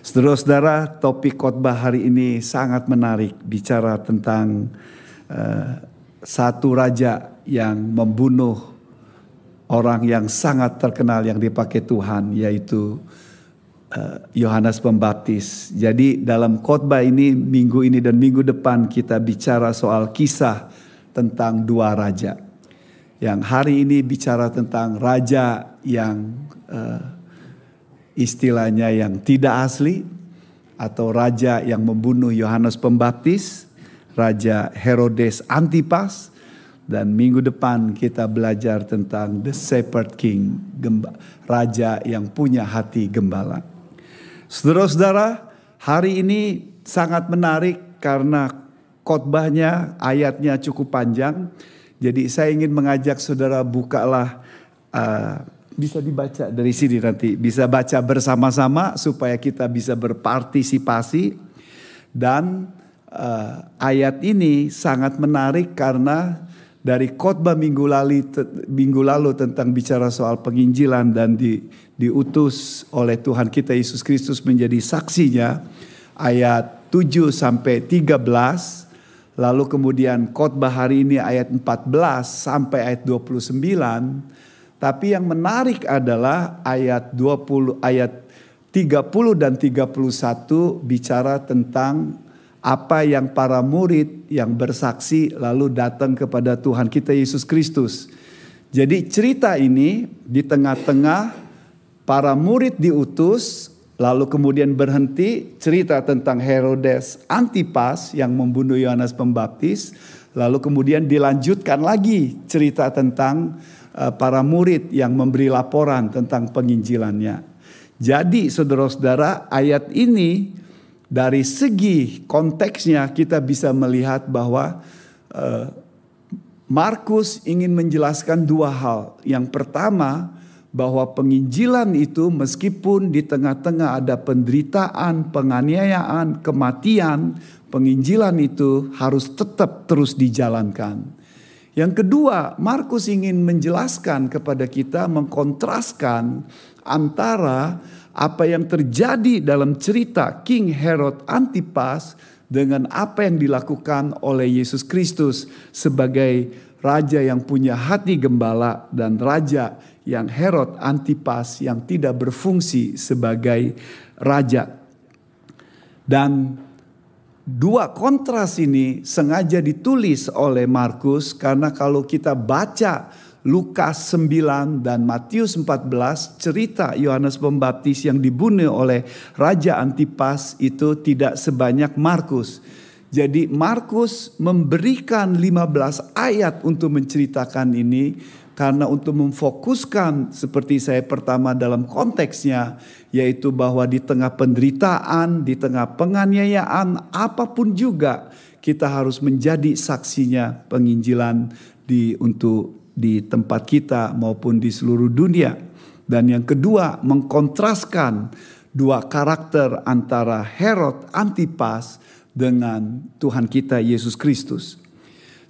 Saudara-saudara, topik khotbah hari ini sangat menarik bicara tentang uh, satu raja yang membunuh orang yang sangat terkenal yang dipakai Tuhan yaitu eh, Yohanes uh, Pembaptis. Jadi dalam khotbah ini minggu ini dan minggu depan kita bicara soal kisah tentang dua raja. Yang hari ini bicara tentang raja yang uh, istilahnya yang tidak asli atau raja yang membunuh Yohanes Pembaptis, Raja Herodes Antipas dan minggu depan kita belajar tentang the Shepherd King, raja yang punya hati gembala. Saudara-saudara, hari ini sangat menarik karena khotbahnya ayatnya cukup panjang. Jadi saya ingin mengajak saudara bukalah uh, bisa dibaca dari sini nanti. Bisa baca bersama-sama supaya kita bisa berpartisipasi. Dan uh, ayat ini sangat menarik karena dari khotbah minggu lalu, minggu lalu tentang bicara soal penginjilan dan di, diutus oleh Tuhan kita Yesus Kristus menjadi saksinya ayat 7 sampai 13 lalu kemudian khotbah hari ini ayat 14 sampai ayat 29 tapi yang menarik adalah ayat 20 ayat 30 dan 31 bicara tentang apa yang para murid yang bersaksi lalu datang kepada Tuhan kita Yesus Kristus. Jadi cerita ini di tengah-tengah para murid diutus lalu kemudian berhenti cerita tentang Herodes Antipas yang membunuh Yohanes Pembaptis lalu kemudian dilanjutkan lagi cerita tentang para murid yang memberi laporan tentang penginjilannya. Jadi saudara-saudara ayat ini dari segi konteksnya kita bisa melihat bahwa uh, Markus ingin menjelaskan dua hal. Yang pertama bahwa penginjilan itu meskipun di tengah-tengah ada penderitaan, penganiayaan, kematian, penginjilan itu harus tetap terus dijalankan. Yang kedua, Markus ingin menjelaskan kepada kita, mengkontraskan antara apa yang terjadi dalam cerita King Herod Antipas dengan apa yang dilakukan oleh Yesus Kristus sebagai raja yang punya hati gembala dan raja yang Herod Antipas yang tidak berfungsi sebagai raja. Dan Dua kontras ini sengaja ditulis oleh Markus karena kalau kita baca Lukas 9 dan Matius 14 cerita Yohanes Pembaptis yang dibunuh oleh Raja Antipas itu tidak sebanyak Markus. Jadi Markus memberikan 15 ayat untuk menceritakan ini karena untuk memfokuskan seperti saya pertama dalam konteksnya yaitu bahwa di tengah penderitaan, di tengah penganiayaan apa pun juga kita harus menjadi saksinya penginjilan di untuk di tempat kita maupun di seluruh dunia. Dan yang kedua mengkontraskan dua karakter antara Herod Antipas dengan Tuhan kita Yesus Kristus.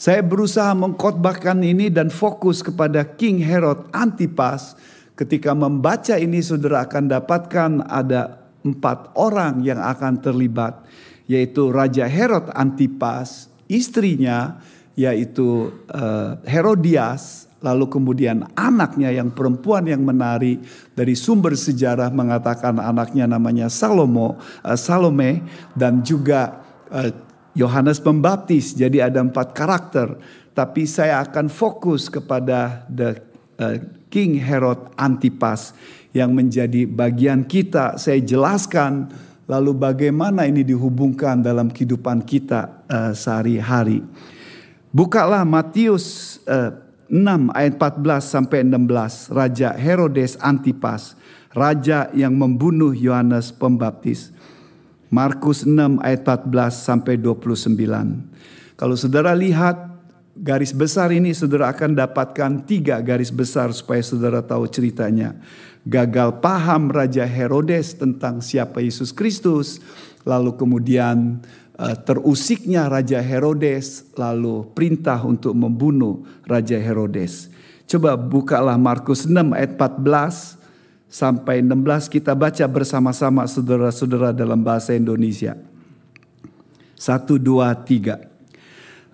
Saya berusaha mengkhotbahkan ini dan fokus kepada King Herod Antipas. Ketika membaca ini saudara akan dapatkan ada empat orang yang akan terlibat. Yaitu Raja Herod Antipas, istrinya yaitu uh, Herodias, lalu kemudian anaknya yang perempuan yang menari dari sumber sejarah mengatakan anaknya namanya Salomo, uh, Salome dan juga uh, Yohanes Pembaptis. Jadi ada empat karakter. Tapi saya akan fokus kepada the uh, King Herod Antipas yang menjadi bagian kita. Saya jelaskan lalu bagaimana ini dihubungkan dalam kehidupan kita uh, sehari-hari. Bukalah Matius uh, 6 ayat 14 sampai 16. Raja Herodes Antipas, raja yang membunuh Yohanes Pembaptis. Markus 6 ayat 14 sampai 29. Kalau saudara lihat garis besar ini saudara akan dapatkan tiga garis besar supaya saudara tahu ceritanya. Gagal paham Raja Herodes tentang siapa Yesus Kristus. Lalu kemudian uh, terusiknya Raja Herodes. Lalu perintah untuk membunuh Raja Herodes. Coba bukalah Markus 6 ayat 14 sampai 16 kita baca bersama-sama saudara-saudara dalam bahasa Indonesia. Satu, dua, tiga.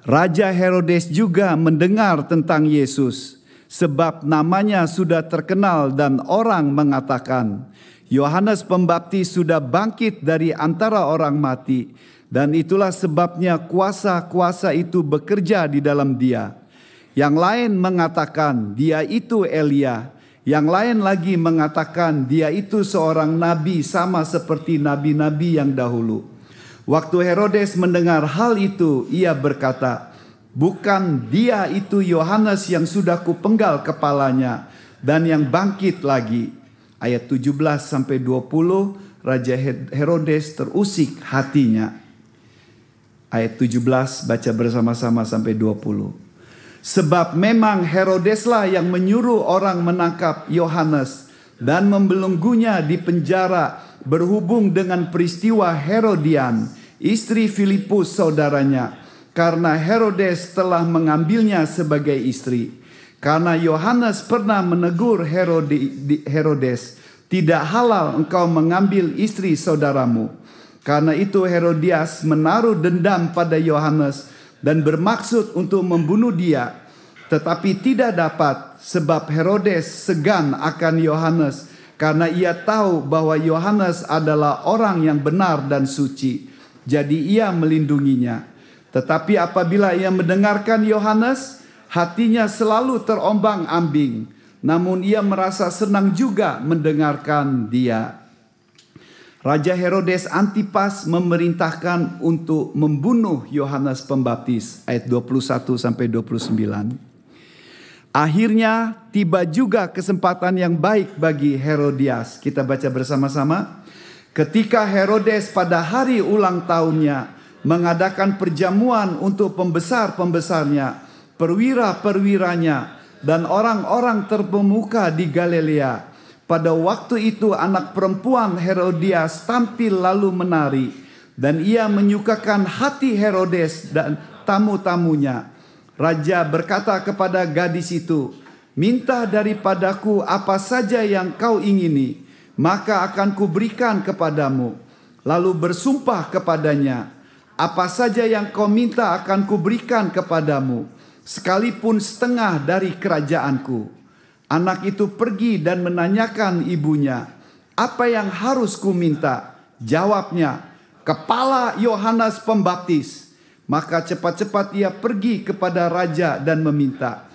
Raja Herodes juga mendengar tentang Yesus sebab namanya sudah terkenal dan orang mengatakan Yohanes Pembaptis sudah bangkit dari antara orang mati dan itulah sebabnya kuasa-kuasa itu bekerja di dalam dia. Yang lain mengatakan dia itu Elia, yang lain lagi mengatakan dia itu seorang nabi sama seperti nabi-nabi yang dahulu. Waktu Herodes mendengar hal itu, ia berkata, "Bukan dia itu Yohanes yang sudah kupenggal kepalanya dan yang bangkit lagi." Ayat 17 sampai 20, Raja Herodes terusik hatinya. Ayat 17 baca bersama-sama sampai 20. Sebab memang Herodeslah yang menyuruh orang menangkap Yohanes dan membelenggunya di penjara berhubung dengan peristiwa Herodian, istri Filipus saudaranya, karena Herodes telah mengambilnya sebagai istri. Karena Yohanes pernah menegur Herodes, tidak halal engkau mengambil istri saudaramu. Karena itu Herodias menaruh dendam pada Yohanes dan bermaksud untuk membunuh dia. Tetapi tidak dapat sebab Herodes segan akan Yohanes karena ia tahu bahwa Yohanes adalah orang yang benar dan suci. Jadi ia melindunginya. Tetapi apabila ia mendengarkan Yohanes, hatinya selalu terombang-ambing. Namun ia merasa senang juga mendengarkan dia. Raja Herodes Antipas memerintahkan untuk membunuh Yohanes Pembaptis ayat 21 sampai 29. Akhirnya tiba juga kesempatan yang baik bagi Herodias. Kita baca bersama-sama. Ketika Herodes pada hari ulang tahunnya mengadakan perjamuan untuk pembesar-pembesarnya, perwira-perwiranya, dan orang-orang terpemuka di Galilea. Pada waktu itu anak perempuan Herodias tampil lalu menari dan ia menyukakan hati Herodes dan tamu-tamunya. Raja berkata kepada gadis itu, "Minta daripadaku apa saja yang kau ingini, maka akan kuberikan kepadamu." Lalu bersumpah kepadanya, "Apa saja yang kau minta akan kuberikan kepadamu, sekalipun setengah dari kerajaanku." Anak itu pergi dan menanyakan ibunya, "Apa yang harus ku minta?" Jawabnya, "Kepala Yohanes Pembaptis." Maka cepat-cepat ia pergi kepada raja dan meminta,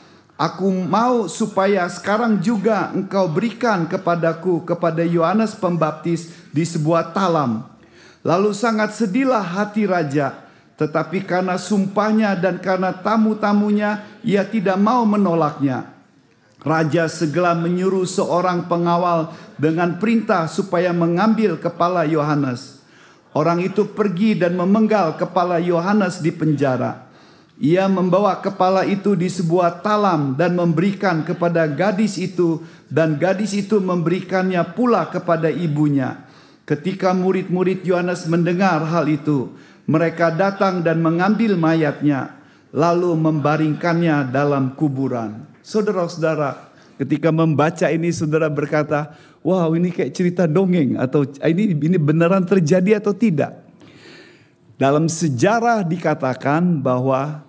Aku mau supaya sekarang juga engkau berikan kepadaku kepada Yohanes Pembaptis di sebuah talam. Lalu sangat sedihlah hati raja, tetapi karena sumpahnya dan karena tamu-tamunya ia tidak mau menolaknya. Raja segera menyuruh seorang pengawal dengan perintah supaya mengambil kepala Yohanes. Orang itu pergi dan memenggal kepala Yohanes di penjara. Ia membawa kepala itu di sebuah talam dan memberikan kepada gadis itu dan gadis itu memberikannya pula kepada ibunya. Ketika murid-murid Yohanes mendengar hal itu, mereka datang dan mengambil mayatnya lalu membaringkannya dalam kuburan. Saudara-saudara, ketika membaca ini saudara berkata, wow ini kayak cerita dongeng atau ini ini beneran terjadi atau tidak. Dalam sejarah dikatakan bahwa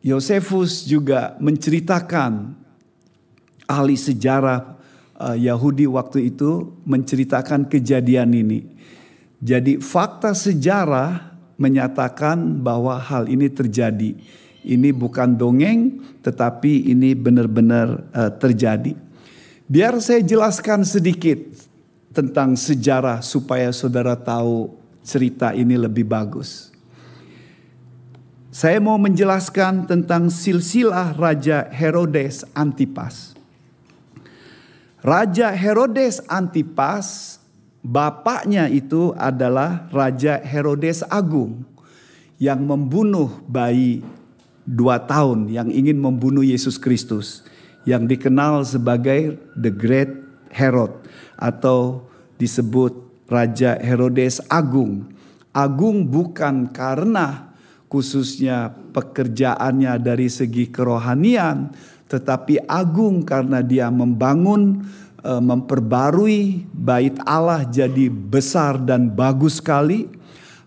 Yosefus juga menceritakan ahli sejarah uh, Yahudi waktu itu menceritakan kejadian ini. Jadi fakta sejarah menyatakan bahwa hal ini terjadi. Ini bukan dongeng tetapi ini benar-benar uh, terjadi. Biar saya jelaskan sedikit tentang sejarah supaya saudara tahu cerita ini lebih bagus. Saya mau menjelaskan tentang silsilah Raja Herodes Antipas. Raja Herodes Antipas, bapaknya itu adalah Raja Herodes Agung yang membunuh bayi dua tahun yang ingin membunuh Yesus Kristus yang dikenal sebagai The Great Herod atau disebut Raja Herodes Agung. Agung bukan karena khususnya pekerjaannya dari segi kerohanian, tetapi agung karena dia membangun memperbarui bait Allah jadi besar dan bagus sekali.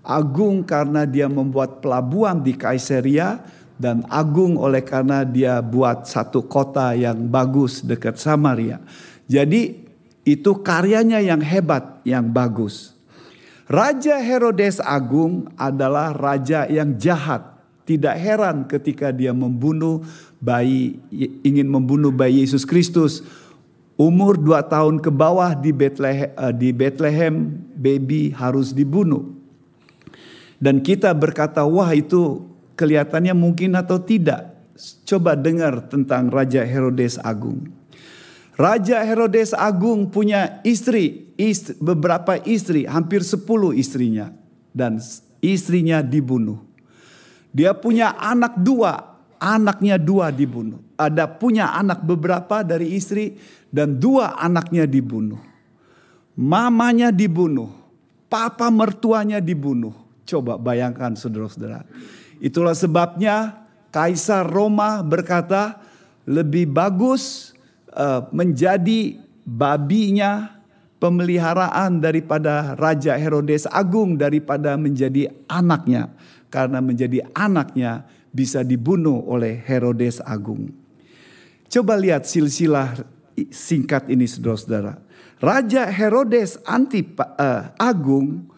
Agung karena dia membuat pelabuhan di Kaisaria dan agung oleh karena dia buat satu kota yang bagus dekat Samaria. Jadi itu karyanya yang hebat, yang bagus. Raja Herodes Agung adalah raja yang jahat. Tidak heran ketika dia membunuh bayi, ingin membunuh bayi Yesus Kristus. Umur dua tahun ke bawah di Bethlehem, eh, di Bethlehem baby harus dibunuh. Dan kita berkata, wah itu kelihatannya mungkin atau tidak. Coba dengar tentang Raja Herodes Agung. Raja Herodes Agung punya istri, istri beberapa istri, hampir sepuluh istrinya. Dan istrinya dibunuh. Dia punya anak dua, anaknya dua dibunuh. Ada punya anak beberapa dari istri dan dua anaknya dibunuh. Mamanya dibunuh, papa mertuanya dibunuh. Coba bayangkan saudara-saudara. Itulah sebabnya Kaisar Roma berkata lebih bagus uh, menjadi babinya pemeliharaan daripada Raja Herodes Agung daripada menjadi anaknya. Karena menjadi anaknya bisa dibunuh oleh Herodes Agung. Coba lihat silsilah singkat ini saudara-saudara. Raja Herodes Antip uh, Agung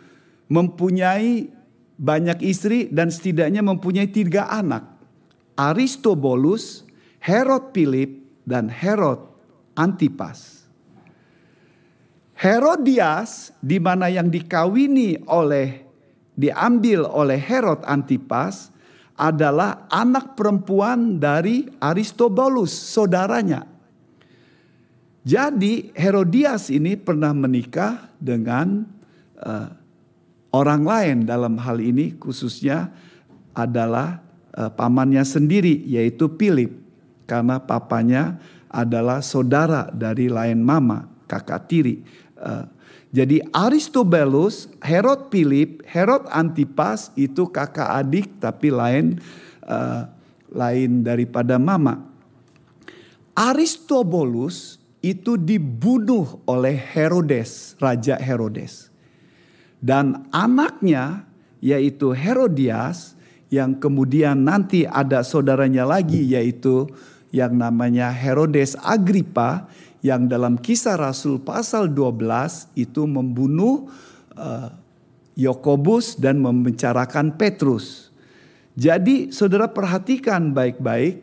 mempunyai banyak istri dan setidaknya mempunyai tiga anak. Aristobulus, Herod Philip, dan Herod Antipas. Herodias di mana yang dikawini oleh diambil oleh Herod Antipas adalah anak perempuan dari Aristobulus, saudaranya. Jadi Herodias ini pernah menikah dengan uh, orang lain dalam hal ini khususnya adalah uh, pamannya sendiri yaitu Philip karena papanya adalah saudara dari lain mama, kakak tiri. Uh, jadi Aristobulus, Herod Philip, Herod Antipas itu kakak adik tapi lain uh, lain daripada mama. Aristobulus itu dibunuh oleh Herodes, Raja Herodes. Dan anaknya yaitu Herodias yang kemudian nanti ada saudaranya lagi yaitu yang namanya Herodes Agripa yang dalam kisah Rasul pasal 12 itu membunuh uh, Yakobus dan membicarakan Petrus. Jadi saudara perhatikan baik-baik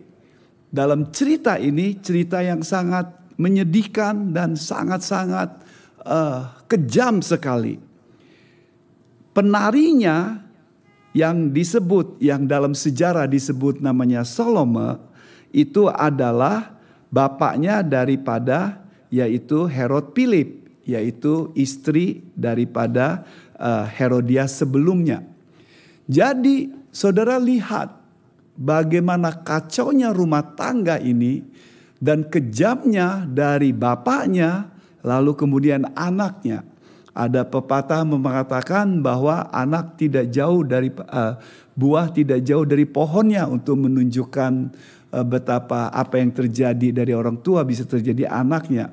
dalam cerita ini cerita yang sangat menyedihkan dan sangat-sangat uh, kejam sekali. Penarinya yang disebut yang dalam sejarah disebut namanya Salome itu adalah bapaknya daripada yaitu Herod Philip yaitu istri daripada uh, Herodias sebelumnya. Jadi saudara lihat bagaimana kacaunya rumah tangga ini dan kejamnya dari bapaknya lalu kemudian anaknya. Ada pepatah mengatakan bahwa anak tidak jauh dari uh, buah tidak jauh dari pohonnya untuk menunjukkan betapa apa yang terjadi dari orang tua bisa terjadi anaknya.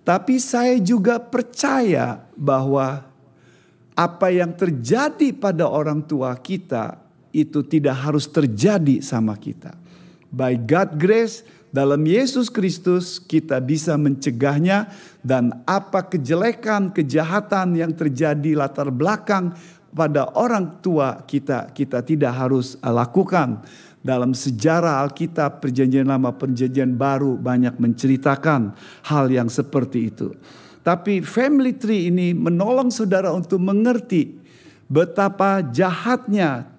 Tapi saya juga percaya bahwa apa yang terjadi pada orang tua kita itu tidak harus terjadi sama kita. By God grace dalam Yesus Kristus kita bisa mencegahnya dan apa kejelekan, kejahatan yang terjadi latar belakang pada orang tua kita kita tidak harus lakukan. Dalam sejarah Alkitab perjanjian lama perjanjian baru banyak menceritakan hal yang seperti itu. Tapi family tree ini menolong saudara untuk mengerti betapa jahatnya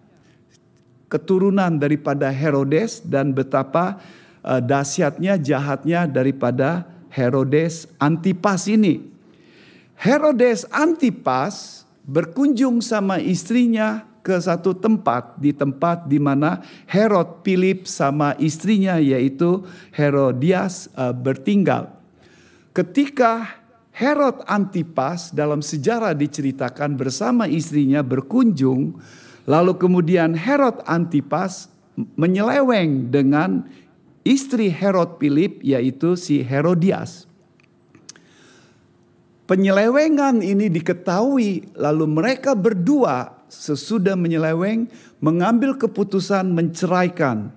keturunan daripada Herodes dan betapa uh, dahsyatnya jahatnya daripada Herodes Antipas ini. Herodes Antipas berkunjung sama istrinya ke satu tempat di tempat di mana Herod Philip sama istrinya yaitu Herodias uh, bertinggal. Ketika Herod Antipas dalam sejarah diceritakan bersama istrinya berkunjung, lalu kemudian Herod Antipas menyeleweng dengan istri Herod Philip yaitu si Herodias. penyelewengan ini diketahui lalu mereka berdua sesudah menyeleweng mengambil keputusan menceraikan.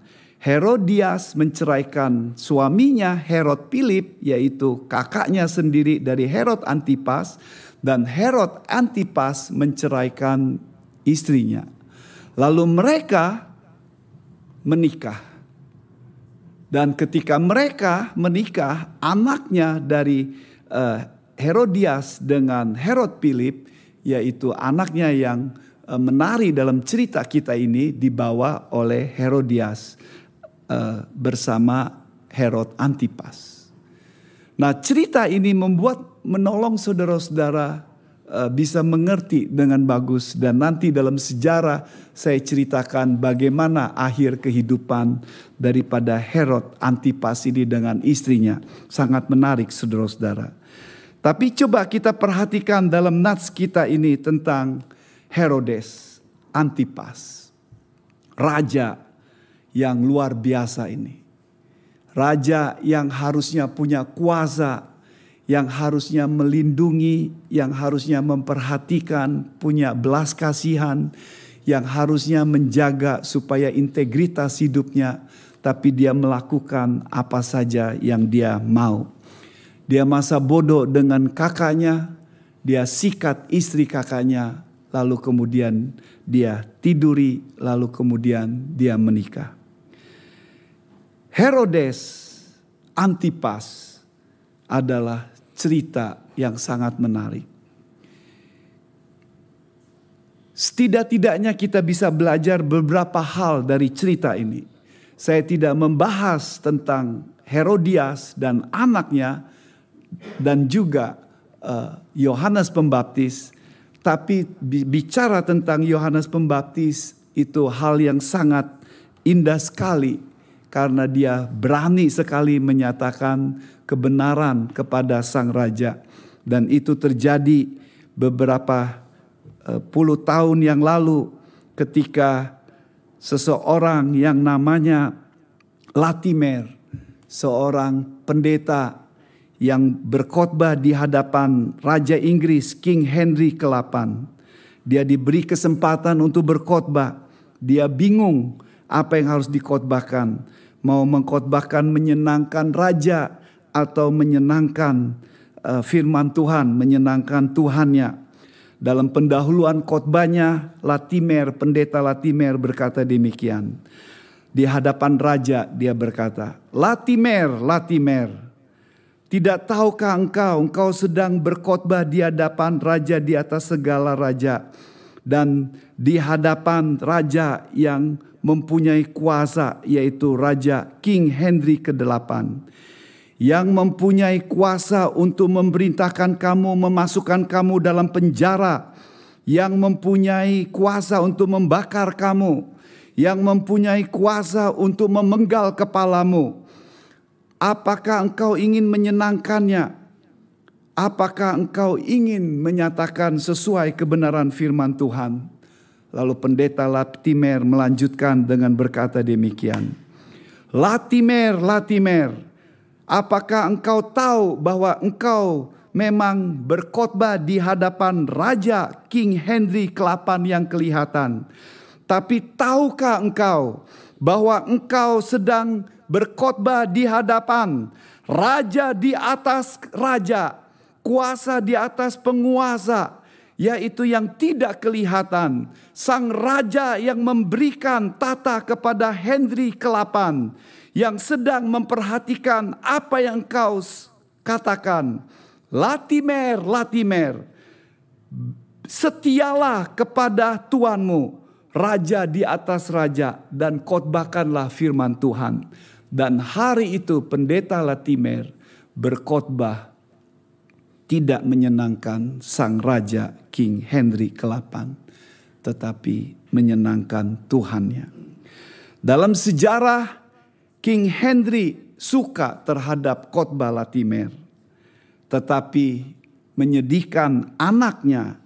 Herodias menceraikan suaminya Herod Philip yaitu kakaknya sendiri dari Herod Antipas dan Herod Antipas menceraikan istrinya. Lalu mereka menikah. Dan ketika mereka menikah, anaknya dari uh, Herodias dengan Herod Philip yaitu anaknya yang menari dalam cerita kita ini dibawa oleh Herodias uh, bersama Herod Antipas. Nah, cerita ini membuat menolong saudara-saudara uh, bisa mengerti dengan bagus dan nanti dalam sejarah saya ceritakan bagaimana akhir kehidupan daripada Herod Antipas ini dengan istrinya. Sangat menarik saudara-saudara. Tapi coba kita perhatikan dalam nats kita ini tentang Herodes Antipas. Raja yang luar biasa ini. Raja yang harusnya punya kuasa, yang harusnya melindungi, yang harusnya memperhatikan, punya belas kasihan, yang harusnya menjaga supaya integritas hidupnya, tapi dia melakukan apa saja yang dia mau. Dia masa bodoh dengan kakaknya, dia sikat istri kakaknya, lalu kemudian dia tiduri, lalu kemudian dia menikah. Herodes Antipas adalah cerita yang sangat menarik. Setidak-tidaknya kita bisa belajar beberapa hal dari cerita ini. Saya tidak membahas tentang Herodias dan anaknya dan juga eh, Yohanes uh, Pembaptis, tapi bicara tentang Yohanes Pembaptis itu hal yang sangat indah sekali karena dia berani sekali menyatakan kebenaran kepada sang raja. Dan itu terjadi beberapa uh, puluh tahun yang lalu ketika seseorang yang namanya Latimer seorang pendeta yang berkhotbah di hadapan Raja Inggris King Henry ke-8 dia diberi kesempatan untuk berkhotbah dia bingung apa yang harus dikhotbahkan mau mengkhotbahkan menyenangkan raja atau menyenangkan uh, firman Tuhan, menyenangkan Tuhannya. Dalam pendahuluan khotbahnya, Latimer, pendeta Latimer berkata demikian. Di hadapan raja dia berkata, Latimer, Latimer, tidak tahukah engkau, engkau sedang berkhotbah di hadapan raja di atas segala raja. Dan di hadapan raja yang mempunyai kuasa yaitu Raja King Henry ke-8 yang mempunyai kuasa untuk memerintahkan kamu memasukkan kamu dalam penjara. Yang mempunyai kuasa untuk membakar kamu. Yang mempunyai kuasa untuk memenggal kepalamu apakah engkau ingin menyenangkannya apakah engkau ingin menyatakan sesuai kebenaran firman Tuhan Lalu pendeta Latimer melanjutkan dengan berkata demikian. Latimer, Latimer, apakah engkau tahu bahwa engkau memang berkhotbah di hadapan Raja King Henry ke-8 yang kelihatan. Tapi tahukah engkau bahwa engkau sedang berkhotbah di hadapan raja di atas raja, kuasa di atas penguasa, yaitu yang tidak kelihatan. Sang raja yang memberikan tata kepada Henry ke-8 yang sedang memperhatikan apa yang kau katakan. Latimer, Latimer, setialah kepada Tuanmu, raja di atas raja dan khotbahkanlah firman Tuhan. Dan hari itu pendeta Latimer berkhotbah tidak menyenangkan sang raja King Henry ke-8 tetapi menyenangkan Tuhannya. Dalam sejarah King Henry suka terhadap khotbah Latimer tetapi menyedihkan anaknya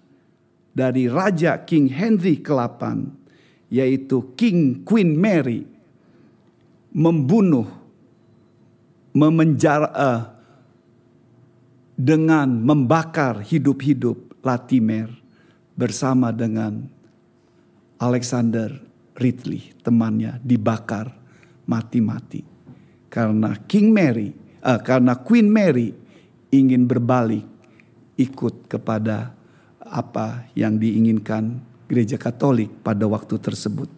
dari raja King Henry ke-8 yaitu King Queen Mary membunuh memenjara uh, dengan membakar hidup-hidup Latimer bersama dengan Alexander Ridley, temannya dibakar mati-mati karena King Mary, uh, karena Queen Mary ingin berbalik ikut kepada apa yang diinginkan gereja Katolik pada waktu tersebut.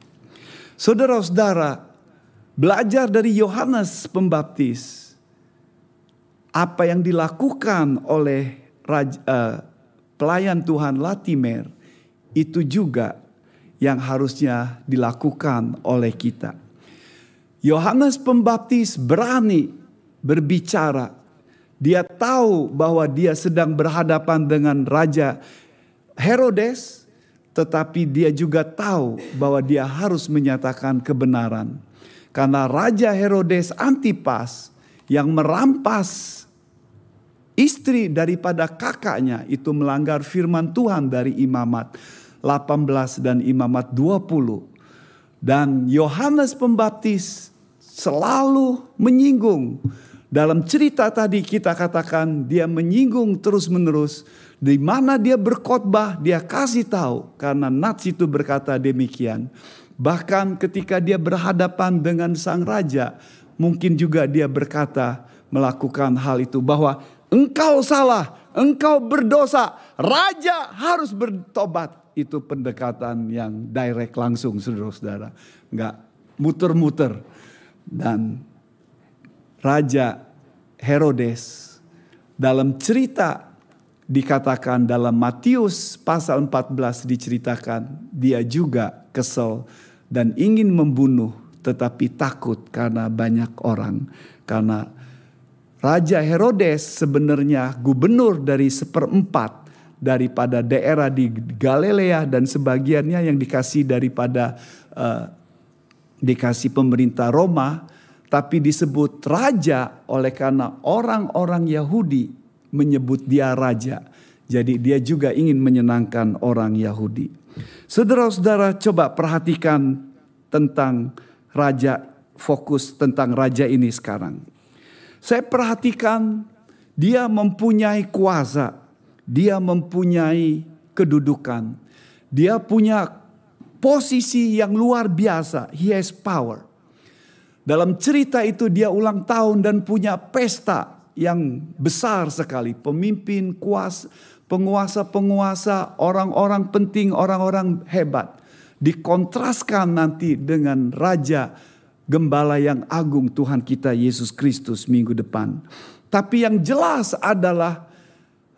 Saudara-saudara, belajar dari Yohanes Pembaptis apa yang dilakukan oleh raja, uh, pelayan Tuhan Latimer itu juga yang harusnya dilakukan oleh kita. Yohanes Pembaptis berani berbicara. Dia tahu bahwa dia sedang berhadapan dengan Raja Herodes, tetapi dia juga tahu bahwa dia harus menyatakan kebenaran. Karena Raja Herodes Antipas yang merampas istri daripada kakaknya itu melanggar firman Tuhan dari imamat 18 dan Imamat 20. Dan Yohanes Pembaptis selalu menyinggung. Dalam cerita tadi kita katakan dia menyinggung terus-menerus. Di mana dia berkhotbah dia kasih tahu. Karena Nats itu berkata demikian. Bahkan ketika dia berhadapan dengan sang raja. Mungkin juga dia berkata melakukan hal itu. Bahwa engkau salah, engkau berdosa. Raja harus bertobat itu pendekatan yang direct langsung saudara-saudara. Enggak muter-muter. Dan Raja Herodes dalam cerita dikatakan dalam Matius pasal 14 diceritakan dia juga kesel dan ingin membunuh tetapi takut karena banyak orang. Karena Raja Herodes sebenarnya gubernur dari seperempat daripada daerah di Galilea dan sebagiannya yang dikasih daripada uh, dikasih pemerintah Roma tapi disebut raja oleh karena orang-orang Yahudi menyebut dia raja. Jadi dia juga ingin menyenangkan orang Yahudi. Saudara-saudara coba perhatikan tentang raja fokus tentang raja ini sekarang. Saya perhatikan dia mempunyai kuasa dia mempunyai kedudukan. Dia punya posisi yang luar biasa. He has power. Dalam cerita itu dia ulang tahun dan punya pesta yang besar sekali. Pemimpin, kuasa, penguasa-penguasa, orang-orang penting, orang-orang hebat. Dikontraskan nanti dengan Raja Gembala yang agung Tuhan kita Yesus Kristus minggu depan. Tapi yang jelas adalah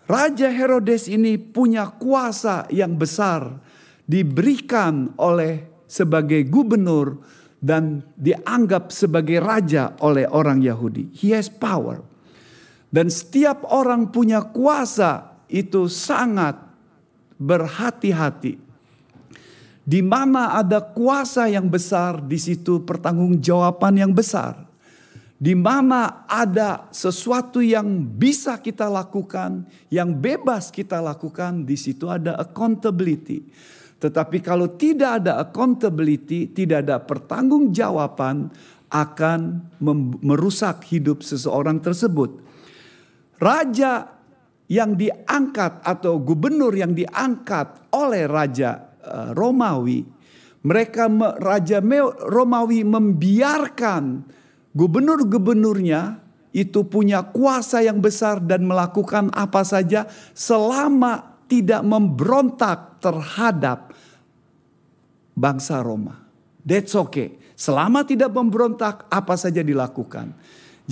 Raja Herodes ini punya kuasa yang besar, diberikan oleh sebagai gubernur dan dianggap sebagai raja oleh orang Yahudi. He has power. Dan setiap orang punya kuasa itu sangat berhati-hati. Di mana ada kuasa yang besar, di situ pertanggungjawaban yang besar di mana ada sesuatu yang bisa kita lakukan, yang bebas kita lakukan, di situ ada accountability. Tetapi kalau tidak ada accountability, tidak ada pertanggungjawaban, akan merusak hidup seseorang tersebut. Raja yang diangkat atau gubernur yang diangkat oleh raja eh, Romawi, mereka raja Romawi membiarkan Gubernur-gubernurnya itu punya kuasa yang besar dan melakukan apa saja selama tidak memberontak terhadap bangsa Roma. That's okay. Selama tidak memberontak, apa saja dilakukan.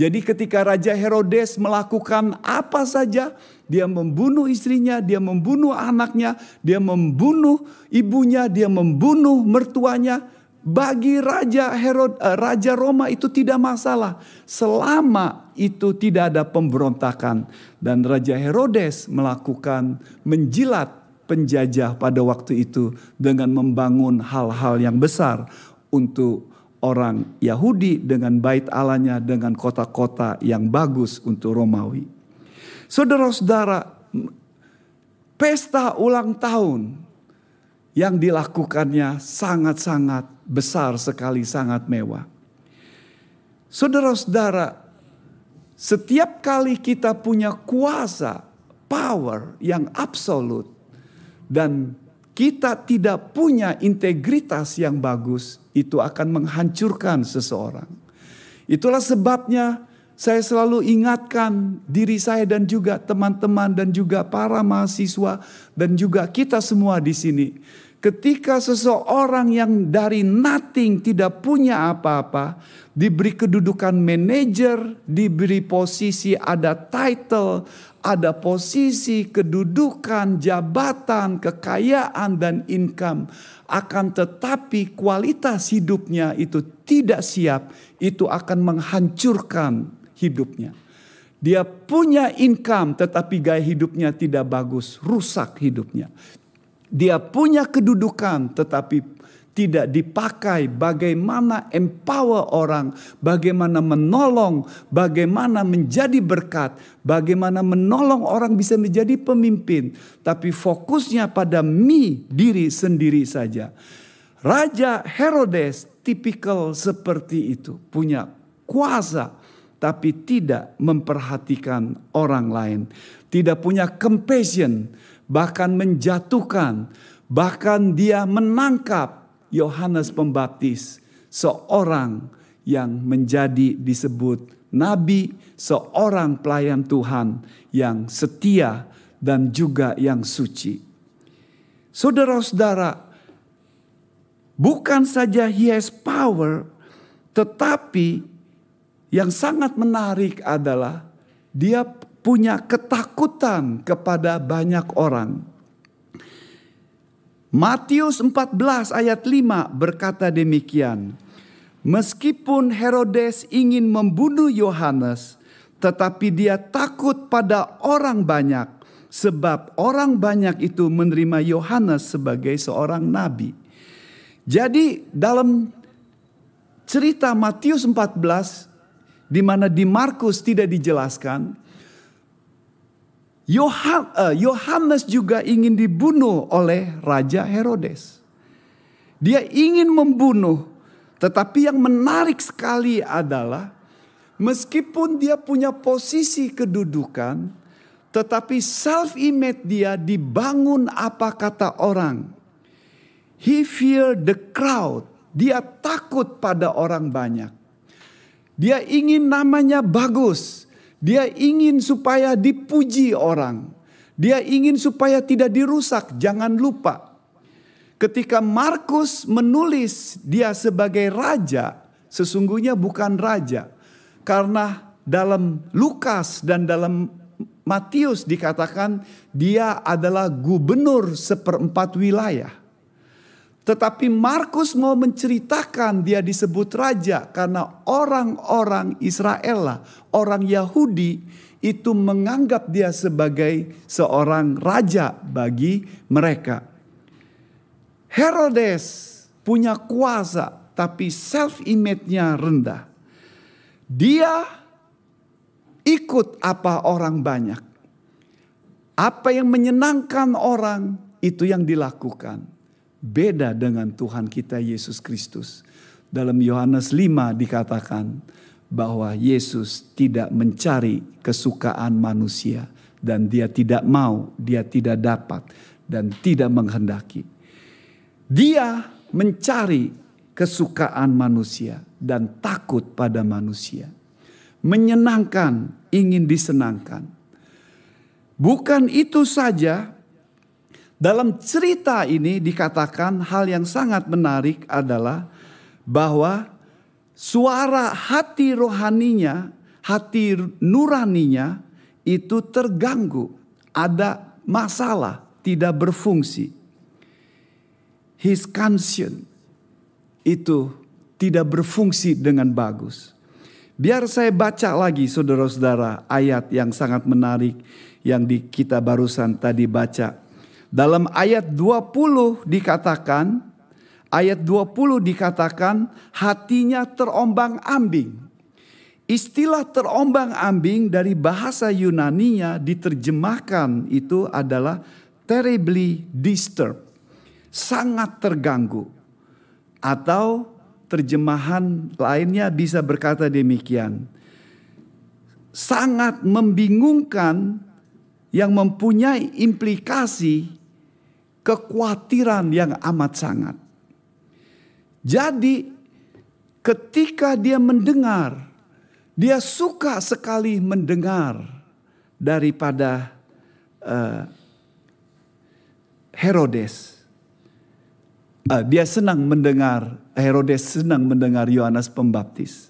Jadi ketika Raja Herodes melakukan apa saja, dia membunuh istrinya, dia membunuh anaknya, dia membunuh ibunya, dia membunuh mertuanya, bagi Raja Herod, uh, Raja Roma itu tidak masalah. Selama itu tidak ada pemberontakan. Dan Raja Herodes melakukan menjilat penjajah pada waktu itu dengan membangun hal-hal yang besar untuk orang Yahudi dengan bait Allahnya dengan kota-kota yang bagus untuk Romawi. Saudara-saudara, pesta ulang tahun yang dilakukannya sangat-sangat besar sekali, sangat mewah. Saudara-saudara, setiap kali kita punya kuasa, power yang absolut, dan kita tidak punya integritas yang bagus, itu akan menghancurkan seseorang. Itulah sebabnya saya selalu ingatkan diri saya dan juga teman-teman dan juga para mahasiswa dan juga kita semua di sini Ketika seseorang yang dari nothing tidak punya apa-apa, diberi kedudukan manajer, diberi posisi ada title, ada posisi kedudukan, jabatan, kekayaan dan income, akan tetapi kualitas hidupnya itu tidak siap, itu akan menghancurkan hidupnya. Dia punya income tetapi gaya hidupnya tidak bagus, rusak hidupnya. Dia punya kedudukan tetapi tidak dipakai bagaimana empower orang, bagaimana menolong, bagaimana menjadi berkat, bagaimana menolong orang bisa menjadi pemimpin, tapi fokusnya pada mi diri sendiri saja. Raja Herodes tipikal seperti itu, punya kuasa tapi tidak memperhatikan orang lain, tidak punya compassion, bahkan menjatuhkan, bahkan dia menangkap Yohanes Pembaptis, seorang yang menjadi disebut nabi, seorang pelayan Tuhan yang setia dan juga yang suci. Saudara-saudara, bukan saja he has power, tetapi yang sangat menarik adalah dia punya ketakutan kepada banyak orang. Matius 14 ayat 5 berkata demikian. Meskipun Herodes ingin membunuh Yohanes, tetapi dia takut pada orang banyak sebab orang banyak itu menerima Yohanes sebagai seorang nabi. Jadi dalam cerita Matius 14 di mana di Markus tidak dijelaskan, Yohanes juga ingin dibunuh oleh Raja Herodes. Dia ingin membunuh, tetapi yang menarik sekali adalah meskipun dia punya posisi kedudukan, tetapi self image dia dibangun apa kata orang. He fear the crowd. Dia takut pada orang banyak. Dia ingin namanya bagus. Dia ingin supaya dipuji orang. Dia ingin supaya tidak dirusak. Jangan lupa, ketika Markus menulis dia sebagai raja, sesungguhnya bukan raja, karena dalam Lukas dan dalam Matius dikatakan dia adalah gubernur seperempat wilayah. Tetapi Markus mau menceritakan dia disebut raja karena orang-orang Israel lah, orang Yahudi itu menganggap dia sebagai seorang raja bagi mereka. Herodes punya kuasa tapi self image-nya rendah. Dia ikut apa orang banyak. Apa yang menyenangkan orang itu yang dilakukan beda dengan Tuhan kita Yesus Kristus. Dalam Yohanes 5 dikatakan bahwa Yesus tidak mencari kesukaan manusia dan dia tidak mau, dia tidak dapat dan tidak menghendaki. Dia mencari kesukaan manusia dan takut pada manusia. Menyenangkan, ingin disenangkan. Bukan itu saja, dalam cerita ini dikatakan hal yang sangat menarik adalah bahwa suara hati rohaninya, hati nuraninya itu terganggu, ada masalah, tidak berfungsi. His conscience itu tidak berfungsi dengan bagus. Biar saya baca lagi saudara-saudara ayat yang sangat menarik yang di kita barusan tadi baca dalam ayat 20 dikatakan, ayat 20 dikatakan hatinya terombang-ambing. Istilah terombang-ambing dari bahasa Yunaninya diterjemahkan itu adalah terribly disturbed. Sangat terganggu. Atau terjemahan lainnya bisa berkata demikian. sangat membingungkan yang mempunyai implikasi kekhawatiran yang amat sangat. Jadi ketika dia mendengar, dia suka sekali mendengar daripada uh, Herodes. Uh, dia senang mendengar, Herodes senang mendengar Yohanes Pembaptis.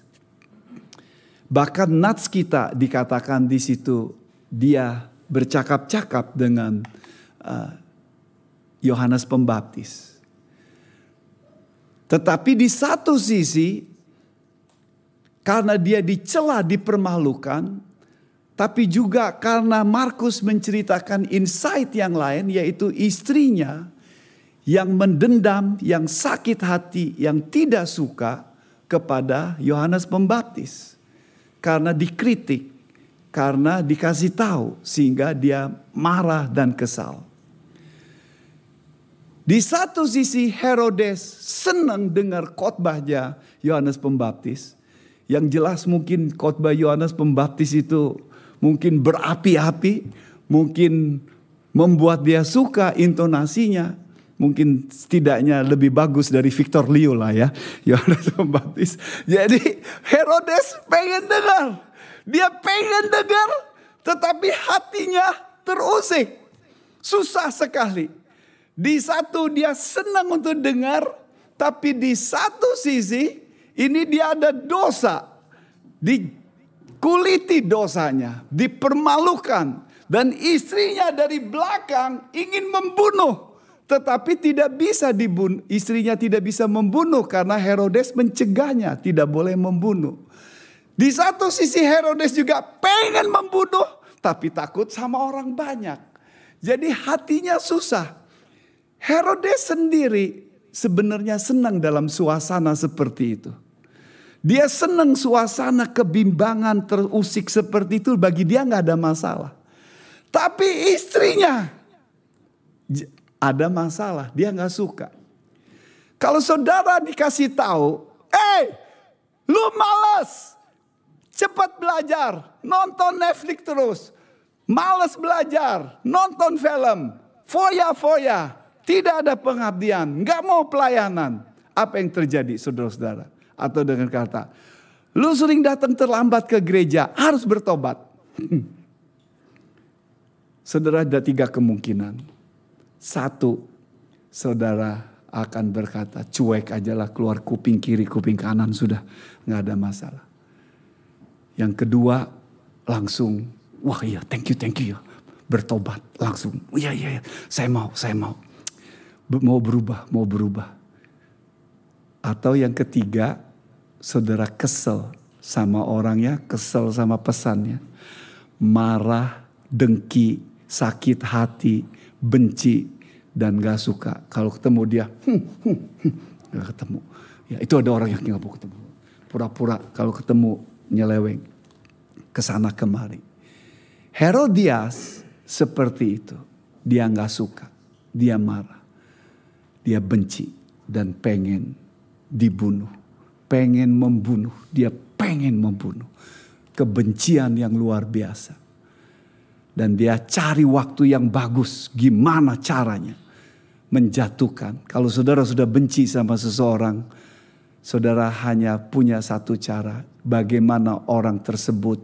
Bahkan nats kita dikatakan di situ dia bercakap-cakap dengan uh, Yohanes Pembaptis. Tetapi di satu sisi karena dia dicela, dipermalukan, tapi juga karena Markus menceritakan insight yang lain yaitu istrinya yang mendendam, yang sakit hati, yang tidak suka kepada Yohanes Pembaptis karena dikritik, karena dikasih tahu sehingga dia marah dan kesal. Di satu sisi Herodes senang dengar khotbahnya Yohanes Pembaptis. Yang jelas mungkin khotbah Yohanes Pembaptis itu mungkin berapi-api, mungkin membuat dia suka intonasinya, mungkin setidaknya lebih bagus dari Victor Leo lah ya. Yohanes Pembaptis. Jadi Herodes pengen dengar. Dia pengen dengar tetapi hatinya terusik. Susah sekali. Di satu dia senang untuk dengar. Tapi di satu sisi ini dia ada dosa. Dikuliti dosanya. Dipermalukan. Dan istrinya dari belakang ingin membunuh tetapi tidak bisa dibunuh, istrinya tidak bisa membunuh karena Herodes mencegahnya tidak boleh membunuh. Di satu sisi Herodes juga pengen membunuh tapi takut sama orang banyak. Jadi hatinya susah. Herodes sendiri sebenarnya senang dalam suasana seperti itu. Dia senang suasana kebimbangan terusik seperti itu bagi dia nggak ada masalah. Tapi istrinya ada masalah, dia nggak suka. Kalau saudara dikasih tahu, eh, lu malas, cepat belajar, nonton Netflix terus, malas belajar, nonton film, foya-foya, tidak ada pengabdian, nggak mau pelayanan. Apa yang terjadi saudara-saudara? Atau dengan kata, lu sering datang terlambat ke gereja, harus bertobat. Saudara ada tiga kemungkinan. Satu, saudara akan berkata cuek aja lah keluar kuping kiri kuping kanan sudah nggak ada masalah. Yang kedua langsung wah iya thank you thank you bertobat langsung iya iya iya saya mau saya mau mau berubah mau berubah. Atau yang ketiga saudara kesel sama orangnya kesel sama pesannya marah dengki sakit hati benci dan gak suka. Kalau ketemu dia, hmm, hmm, hmm, gak ketemu. Ya itu ada orang yang gak mau ketemu. Pura-pura kalau ketemu nyeleweng ke sana kemari. Herodias seperti itu. Dia gak suka, dia marah, dia benci dan pengen dibunuh, pengen membunuh, dia pengen membunuh. Kebencian yang luar biasa. Dan dia cari waktu yang bagus. Gimana caranya menjatuhkan. Kalau saudara sudah benci sama seseorang. Saudara hanya punya satu cara. Bagaimana orang tersebut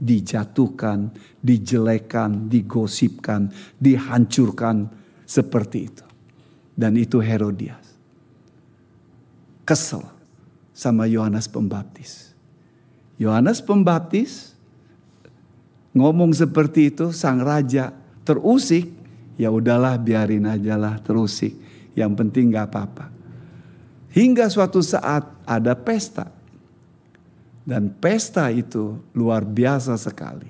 dijatuhkan, dijelekan, digosipkan, dihancurkan seperti itu. Dan itu Herodias. Kesel sama Yohanes Pembaptis. Yohanes Pembaptis ngomong seperti itu sang raja terusik, ya udahlah biarin aja lah terusik. Yang penting nggak apa-apa. Hingga suatu saat ada pesta. Dan pesta itu luar biasa sekali.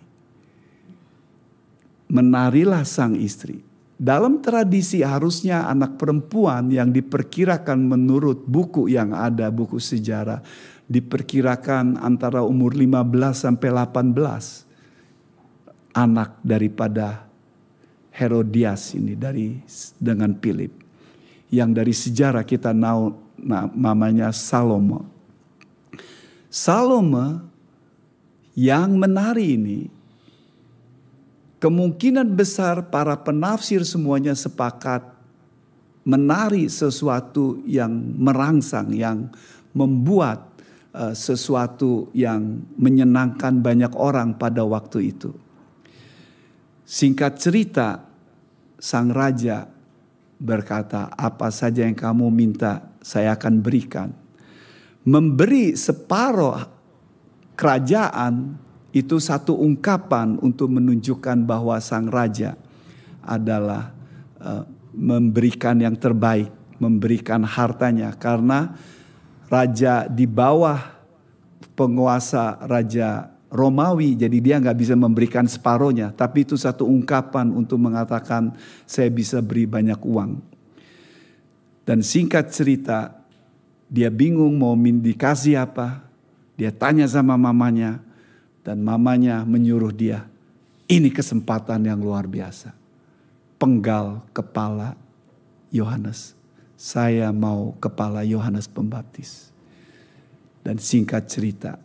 Menarilah sang istri. Dalam tradisi harusnya anak perempuan yang diperkirakan menurut buku yang ada, buku sejarah, diperkirakan antara umur 15 sampai 18 anak daripada Herodias ini dari dengan Philip yang dari sejarah kita tahu namanya Salome. Salome Yang menari ini kemungkinan besar para penafsir semuanya sepakat menari sesuatu yang merangsang, yang membuat uh, sesuatu yang menyenangkan banyak orang pada waktu itu. Singkat cerita, sang raja berkata, "Apa saja yang kamu minta, saya akan berikan." Memberi separuh kerajaan itu satu ungkapan untuk menunjukkan bahwa sang raja adalah uh, memberikan yang terbaik, memberikan hartanya karena raja di bawah penguasa raja Romawi, jadi dia nggak bisa memberikan separohnya, tapi itu satu ungkapan untuk mengatakan saya bisa beri banyak uang. Dan singkat cerita, dia bingung mau dikasih apa. Dia tanya sama mamanya, dan mamanya menyuruh dia, ini kesempatan yang luar biasa. Penggal kepala Yohanes. Saya mau kepala Yohanes Pembaptis. Dan singkat cerita,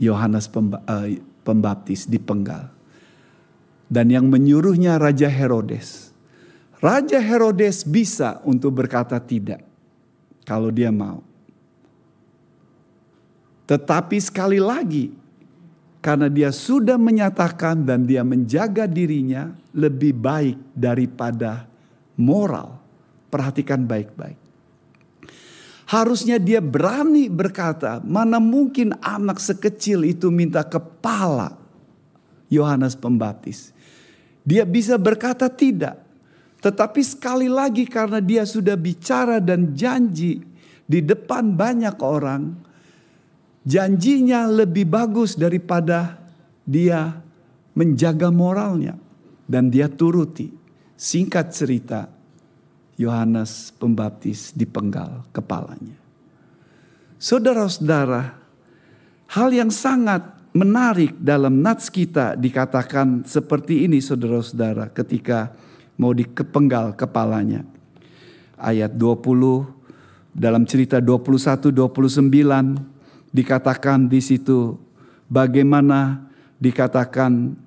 Yohanes eh, Pembaptis dipenggal. Dan yang menyuruhnya Raja Herodes. Raja Herodes bisa untuk berkata tidak kalau dia mau. Tetapi sekali lagi karena dia sudah menyatakan dan dia menjaga dirinya lebih baik daripada moral. Perhatikan baik-baik. Harusnya dia berani berkata, mana mungkin anak sekecil itu minta kepala Yohanes Pembaptis. Dia bisa berkata tidak. Tetapi sekali lagi karena dia sudah bicara dan janji di depan banyak orang, janjinya lebih bagus daripada dia menjaga moralnya dan dia turuti. Singkat cerita, Yohanes Pembaptis dipenggal kepalanya. Saudara-saudara, hal yang sangat menarik dalam nats kita dikatakan seperti ini saudara-saudara ketika mau dikepenggal kepalanya. Ayat 20 dalam cerita 21 29 dikatakan di situ bagaimana dikatakan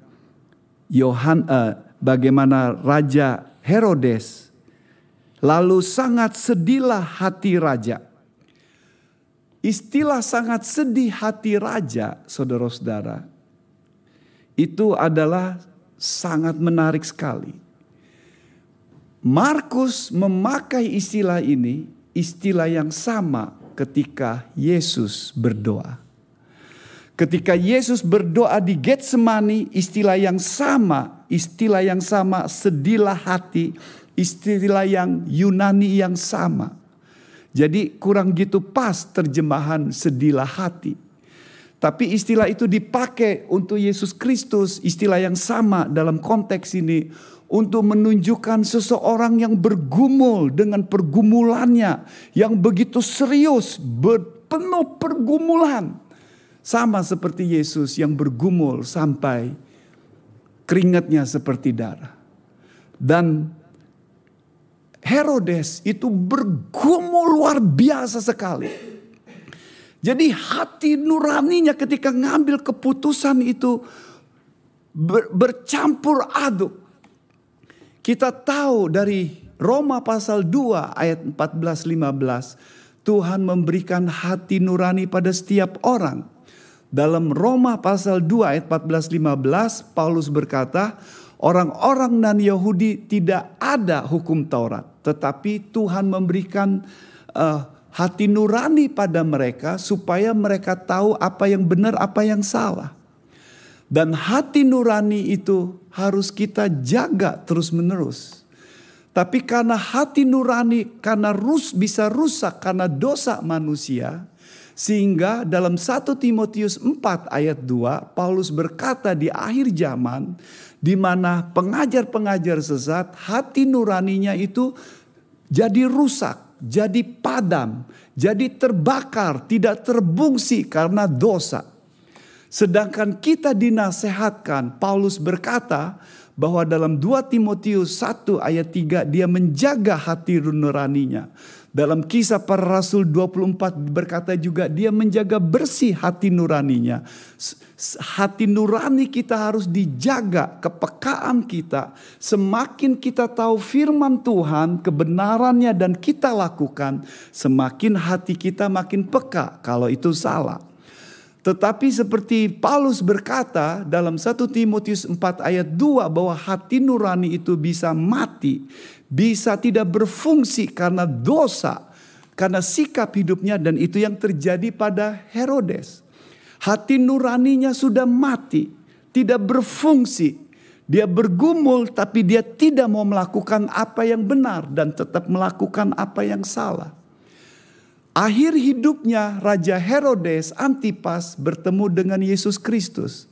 Yohan uh, bagaimana raja Herodes Lalu sangat sedihlah hati raja. Istilah sangat sedih hati raja, saudara-saudara, itu adalah sangat menarik sekali. Markus memakai istilah ini, istilah yang sama ketika Yesus berdoa. Ketika Yesus berdoa di Getsemani, istilah yang sama, istilah yang sama, sedihlah hati, istilah yang Yunani yang sama. Jadi kurang gitu pas terjemahan sedilah hati. Tapi istilah itu dipakai untuk Yesus Kristus, istilah yang sama dalam konteks ini untuk menunjukkan seseorang yang bergumul dengan pergumulannya yang begitu serius, penuh pergumulan. Sama seperti Yesus yang bergumul sampai keringatnya seperti darah. Dan Herodes itu bergumul luar biasa sekali. Jadi hati nuraninya ketika ngambil keputusan itu ber, bercampur aduk. Kita tahu dari Roma pasal 2 ayat 14-15. Tuhan memberikan hati nurani pada setiap orang. Dalam Roma pasal 2 ayat 14-15 Paulus berkata orang-orang dan Yahudi tidak ada hukum Taurat, tetapi Tuhan memberikan uh, hati nurani pada mereka supaya mereka tahu apa yang benar, apa yang salah. Dan hati nurani itu harus kita jaga terus-menerus. Tapi karena hati nurani karena rus bisa rusak karena dosa manusia, sehingga dalam 1 Timotius 4 ayat 2 Paulus berkata di akhir zaman di mana pengajar-pengajar sesat hati nuraninya itu jadi rusak, jadi padam, jadi terbakar, tidak terbungsi karena dosa. Sedangkan kita dinasehatkan, Paulus berkata bahwa dalam 2 Timotius 1 ayat 3 dia menjaga hati nuraninya Dalam kisah para rasul 24 berkata juga dia menjaga bersih hati nuraninya. Hati nurani kita harus dijaga, kepekaan kita. Semakin kita tahu firman Tuhan, kebenarannya dan kita lakukan, semakin hati kita makin peka kalau itu salah. Tetapi seperti Paulus berkata dalam 1 Timotius 4 ayat 2 bahwa hati nurani itu bisa mati, bisa tidak berfungsi karena dosa, karena sikap hidupnya dan itu yang terjadi pada Herodes. Hati nuraninya sudah mati, tidak berfungsi. Dia bergumul tapi dia tidak mau melakukan apa yang benar dan tetap melakukan apa yang salah. Akhir hidupnya Raja Herodes Antipas bertemu dengan Yesus Kristus.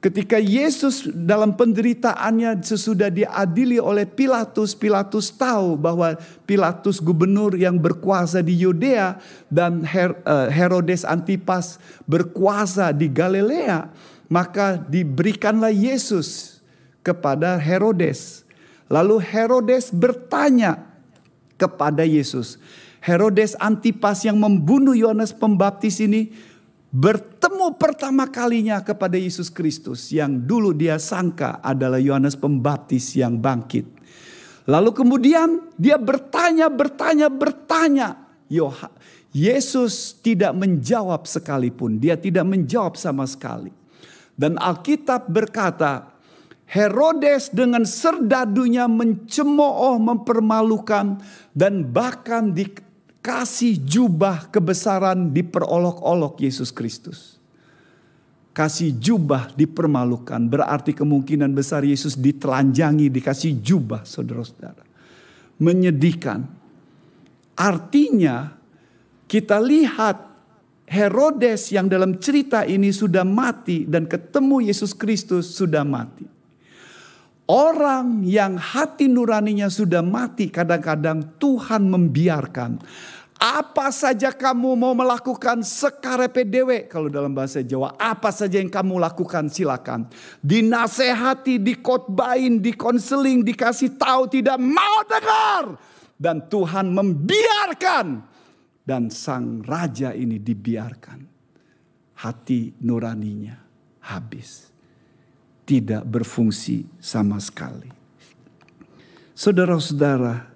Ketika Yesus dalam penderitaannya sesudah diadili oleh Pilatus, Pilatus tahu bahwa Pilatus gubernur yang berkuasa di Yudea dan eh, Herodes Antipas berkuasa di Galilea, maka diberikanlah Yesus kepada Herodes. Lalu Herodes bertanya kepada Yesus, Herodes Antipas yang membunuh Yohanes Pembaptis ini bertemu pertama kalinya kepada Yesus Kristus yang dulu dia sangka adalah Yohanes Pembaptis yang bangkit. Lalu kemudian dia bertanya, bertanya, bertanya. Yesus tidak menjawab sekalipun. Dia tidak menjawab sama sekali. Dan Alkitab berkata, Herodes dengan serdadunya mencemooh, mempermalukan, dan bahkan di, kasih jubah kebesaran diperolok-olok Yesus Kristus. Kasih jubah dipermalukan berarti kemungkinan besar Yesus ditelanjangi dikasih jubah saudara-saudara. Menyedihkan. Artinya kita lihat Herodes yang dalam cerita ini sudah mati dan ketemu Yesus Kristus sudah mati. Orang yang hati nuraninya sudah mati kadang-kadang Tuhan membiarkan apa saja kamu mau melakukan sekarepe dewe. Kalau dalam bahasa Jawa. Apa saja yang kamu lakukan silakan. Dinasehati, dikotbain, dikonseling, dikasih tahu. Tidak mau dengar. Dan Tuhan membiarkan. Dan sang raja ini dibiarkan. Hati nuraninya habis. Tidak berfungsi sama sekali. Saudara-saudara,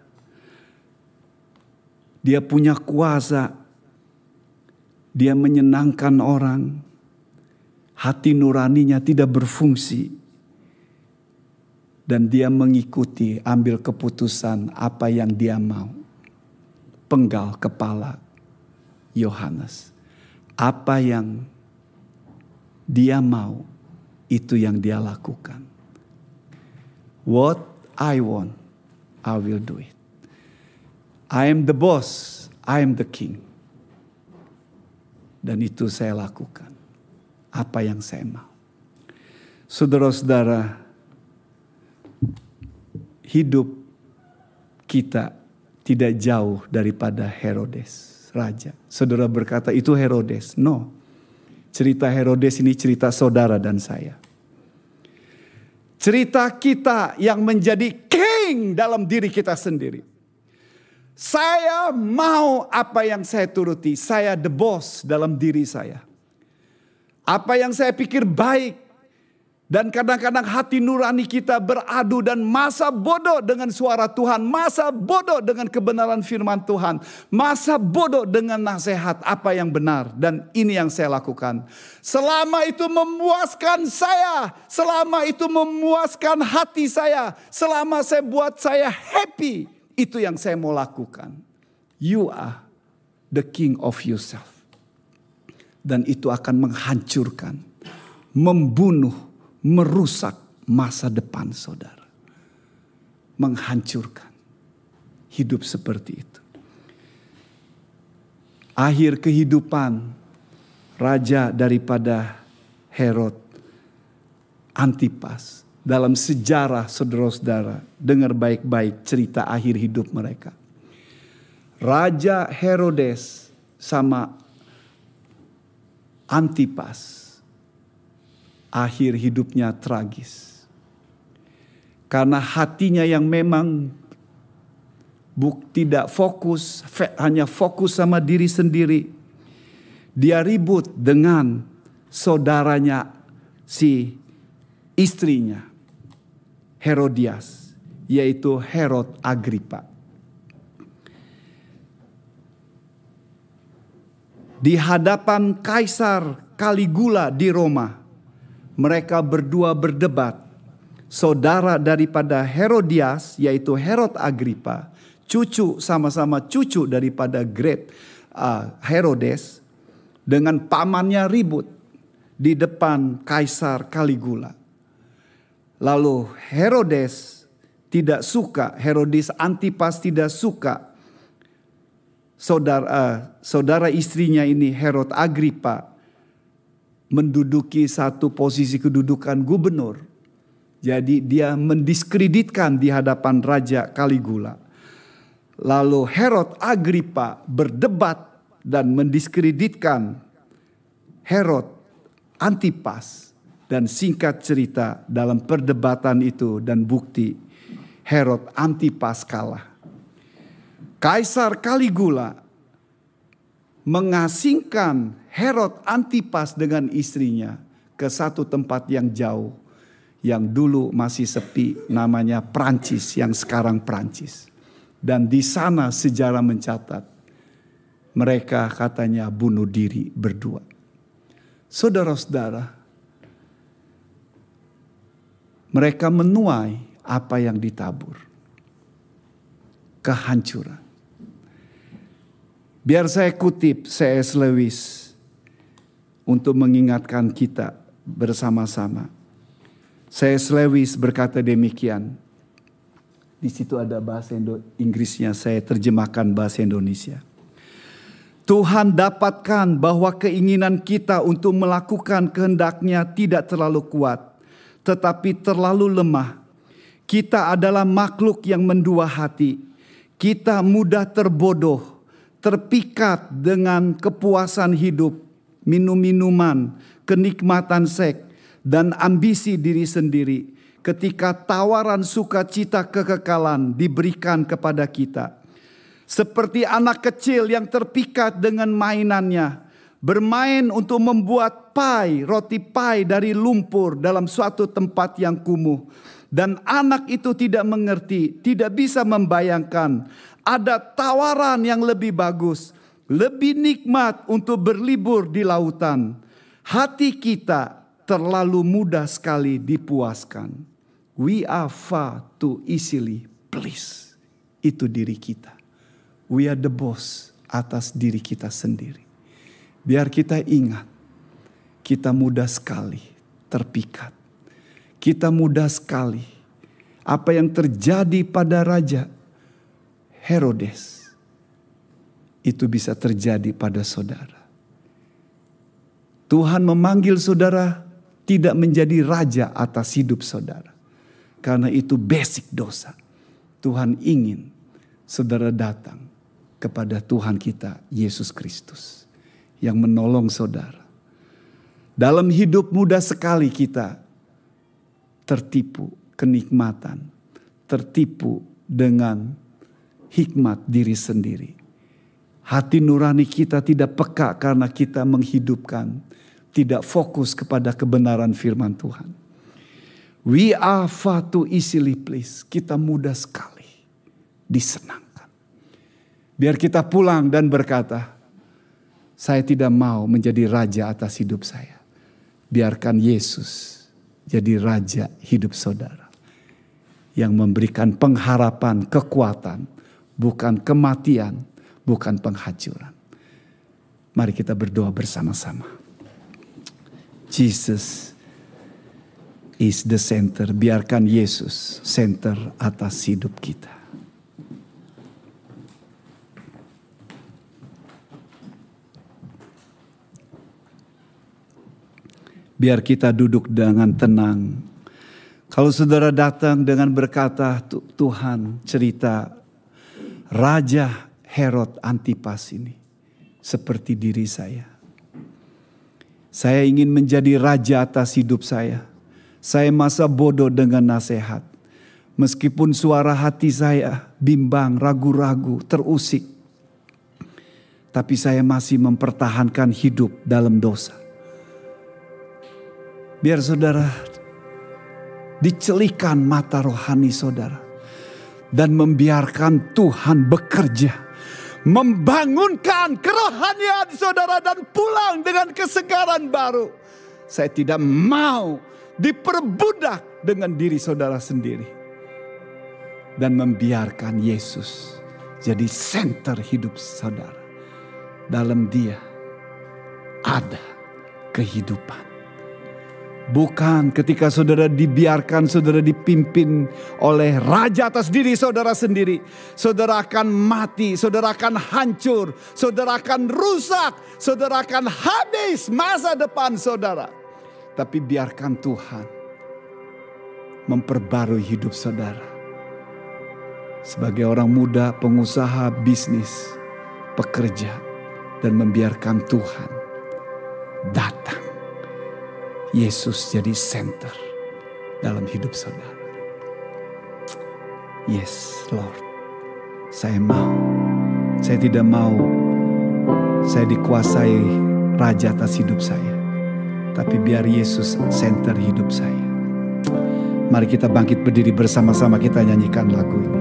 dia punya kuasa. Dia menyenangkan orang. Hati nuraninya tidak berfungsi. Dan dia mengikuti ambil keputusan apa yang dia mau. Penggal kepala Yohanes. Apa yang dia mau itu yang dia lakukan. What I want, I will do it. I am the boss, I am the king. Dan itu saya lakukan. Apa yang saya mau. Saudara-saudara, hidup kita tidak jauh daripada Herodes, raja. Saudara berkata itu Herodes. No. Cerita Herodes ini cerita saudara dan saya. Cerita kita yang menjadi king dalam diri kita sendiri. Saya mau apa yang saya turuti. Saya the boss dalam diri saya. Apa yang saya pikir baik. Dan kadang-kadang hati nurani kita beradu dan masa bodoh dengan suara Tuhan. Masa bodoh dengan kebenaran firman Tuhan. Masa bodoh dengan nasihat apa yang benar. Dan ini yang saya lakukan. Selama itu memuaskan saya. Selama itu memuaskan hati saya. Selama saya buat saya happy itu yang saya mau lakukan. You are the king of yourself. Dan itu akan menghancurkan, membunuh, merusak masa depan saudara. Menghancurkan hidup seperti itu. Akhir kehidupan raja daripada Herod Antipas dalam sejarah saudara-saudara. Dengar baik-baik cerita akhir hidup mereka. Raja Herodes sama Antipas akhir hidupnya tragis. Karena hatinya yang memang buk tidak fokus, hanya fokus sama diri sendiri. Dia ribut dengan saudaranya si istrinya Herodias, yaitu Herod Agripa. Di hadapan Kaisar Caligula di Roma, mereka berdua berdebat. Saudara daripada Herodias, yaitu Herod Agripa, cucu sama-sama cucu daripada Great uh, Herodes, dengan pamannya ribut di depan Kaisar Caligula. Lalu Herodes tidak suka, Herodes Antipas tidak suka saudara uh, saudara istrinya ini Herod Agripa menduduki satu posisi kedudukan gubernur. Jadi dia mendiskreditkan di hadapan Raja Caligula. Lalu Herod Agripa berdebat dan mendiskreditkan Herod Antipas dan singkat cerita dalam perdebatan itu dan bukti Herod Antipas kalah. Kaisar Caligula mengasingkan Herod Antipas dengan istrinya ke satu tempat yang jauh yang dulu masih sepi namanya Prancis yang sekarang Prancis. Dan di sana sejarah mencatat mereka katanya bunuh diri berdua. Saudara-saudara, mereka menuai apa yang ditabur. Kehancuran. Biar saya kutip C.S. Lewis untuk mengingatkan kita bersama-sama. Saya Lewis berkata demikian. Di situ ada bahasa Indo Inggrisnya, saya terjemahkan bahasa Indonesia. Tuhan dapatkan bahwa keinginan kita untuk melakukan kehendaknya tidak terlalu kuat, tetapi terlalu lemah. Kita adalah makhluk yang mendua hati. Kita mudah terbodoh, terpikat dengan kepuasan hidup, minum-minuman, kenikmatan seks, dan ambisi diri sendiri ketika tawaran sukacita kekekalan diberikan kepada kita. Seperti anak kecil yang terpikat dengan mainannya, bermain untuk membuat pai, roti pai dari lumpur dalam suatu tempat yang kumuh. Dan anak itu tidak mengerti, tidak bisa membayangkan ada tawaran yang lebih bagus lebih nikmat untuk berlibur di lautan. Hati kita terlalu mudah sekali dipuaskan. We are far too easily pleased. Itu diri kita. We are the boss atas diri kita sendiri. Biar kita ingat, kita mudah sekali terpikat. Kita mudah sekali. Apa yang terjadi pada Raja Herodes itu bisa terjadi pada saudara. Tuhan memanggil saudara tidak menjadi raja atas hidup saudara. Karena itu basic dosa. Tuhan ingin saudara datang kepada Tuhan kita Yesus Kristus yang menolong saudara. Dalam hidup muda sekali kita tertipu kenikmatan, tertipu dengan hikmat diri sendiri. Hati nurani kita tidak peka karena kita menghidupkan, tidak fokus kepada kebenaran firman Tuhan. We are far too easily pleased. Kita mudah sekali disenangkan. Biar kita pulang dan berkata, saya tidak mau menjadi raja atas hidup saya. Biarkan Yesus jadi raja hidup saudara. Yang memberikan pengharapan, kekuatan, bukan kematian, bukan penghancuran. Mari kita berdoa bersama-sama. Jesus is the center. Biarkan Yesus center atas hidup kita. Biar kita duduk dengan tenang. Kalau saudara datang dengan berkata, Tuhan cerita Raja Herod Antipas ini seperti diri saya. Saya ingin menjadi raja atas hidup saya. Saya masa bodoh dengan nasihat. Meskipun suara hati saya bimbang, ragu-ragu, terusik. Tapi saya masih mempertahankan hidup dalam dosa. Biar saudara dicelikan mata rohani saudara. Dan membiarkan Tuhan bekerja. Membangunkan kerohanian saudara dan pulang dengan kesegaran baru. Saya tidak mau diperbudak dengan diri saudara sendiri dan membiarkan Yesus jadi center hidup saudara. Dalam dia ada kehidupan. Bukan ketika saudara dibiarkan, saudara dipimpin oleh raja atas diri saudara sendiri. Saudara akan mati, saudara akan hancur, saudara akan rusak, saudara akan habis masa depan saudara. Tapi biarkan Tuhan memperbarui hidup saudara sebagai orang muda, pengusaha, bisnis, pekerja, dan membiarkan Tuhan datang. Yesus jadi center dalam hidup saudara. Yes, Lord. Saya mau. Saya tidak mau saya dikuasai raja atas hidup saya. Tapi biar Yesus center hidup saya. Mari kita bangkit berdiri bersama-sama kita nyanyikan lagu ini.